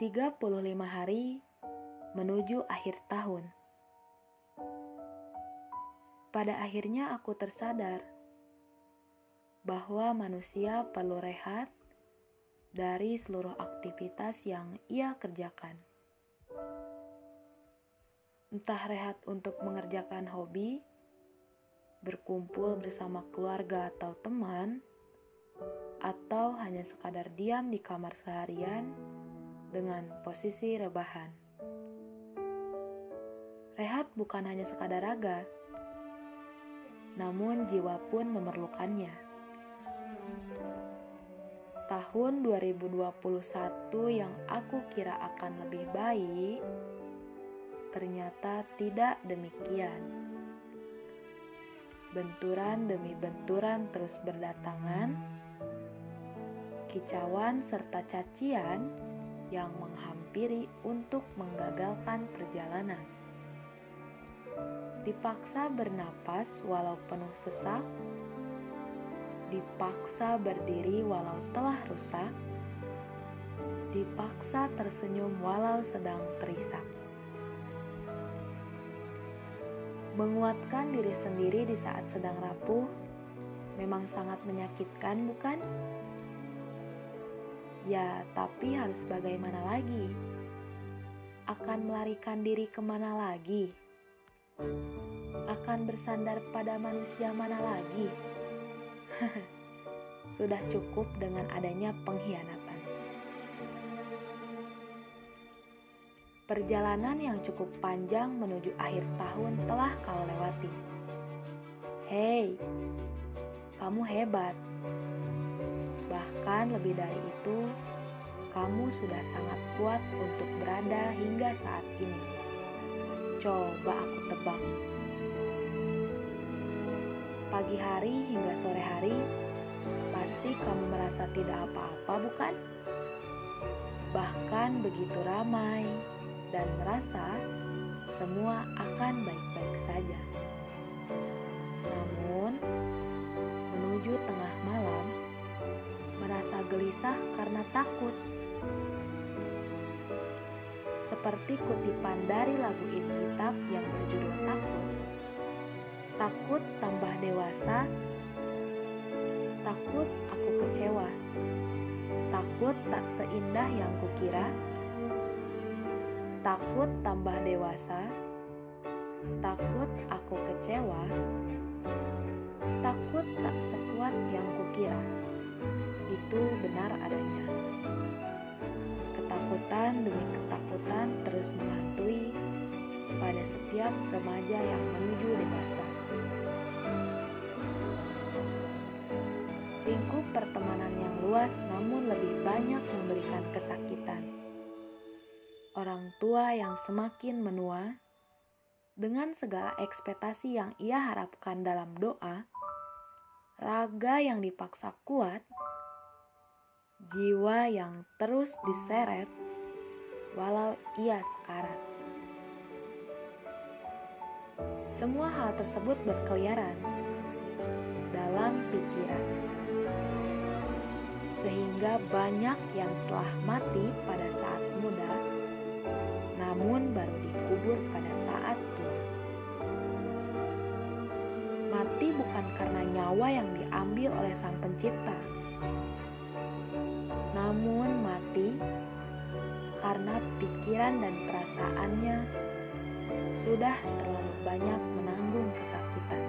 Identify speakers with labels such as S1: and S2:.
S1: 35 hari menuju akhir tahun. Pada akhirnya aku tersadar bahwa manusia perlu rehat dari seluruh aktivitas yang ia kerjakan. Entah rehat untuk mengerjakan hobi, berkumpul bersama keluarga atau teman, atau hanya sekadar diam di kamar seharian dengan posisi rebahan. Rehat bukan hanya sekadar raga, namun jiwa pun memerlukannya. Tahun 2021 yang aku kira akan lebih baik, ternyata tidak demikian. Benturan demi benturan terus berdatangan, kicauan serta cacian yang menghampiri untuk menggagalkan perjalanan. Dipaksa bernapas walau penuh sesak, dipaksa berdiri walau telah rusak, dipaksa tersenyum walau sedang terisak. Menguatkan diri sendiri di saat sedang rapuh memang sangat menyakitkan, bukan? Ya, tapi harus bagaimana lagi? Akan melarikan diri ke mana lagi? Akan bersandar pada manusia mana lagi? Sudah cukup dengan adanya pengkhianatan. Perjalanan yang cukup panjang menuju akhir tahun telah kau lewati. Hei, kamu hebat Bahkan lebih dari itu, kamu sudah sangat kuat untuk berada hingga saat ini. Coba aku tebak. Pagi hari hingga sore hari, pasti kamu merasa tidak apa-apa, bukan? Bahkan begitu ramai dan merasa semua akan baik-baik saja. Gelisah karena takut. Seperti kutipan dari lagu In Kitab yang berjudul Takut. Takut tambah dewasa, takut aku kecewa, takut tak seindah yang kukira, takut tambah dewasa, takut aku kecewa, takut tak sekuat yang kukira itu benar adanya. Ketakutan demi ketakutan terus menghantui pada setiap remaja yang menuju dewasa. Lingkup pertemanan yang luas namun lebih banyak memberikan kesakitan. Orang tua yang semakin menua dengan segala ekspektasi yang ia harapkan dalam doa, raga yang dipaksa kuat, jiwa yang terus diseret walau ia sekarat. Semua hal tersebut berkeliaran dalam pikiran, sehingga banyak yang telah mati pada saat muda, namun baru dikubur pada saat tua. Mati bukan karena nyawa yang diambil oleh Sang Pencipta namun mati karena pikiran dan perasaannya sudah terlalu banyak menanggung kesakitan.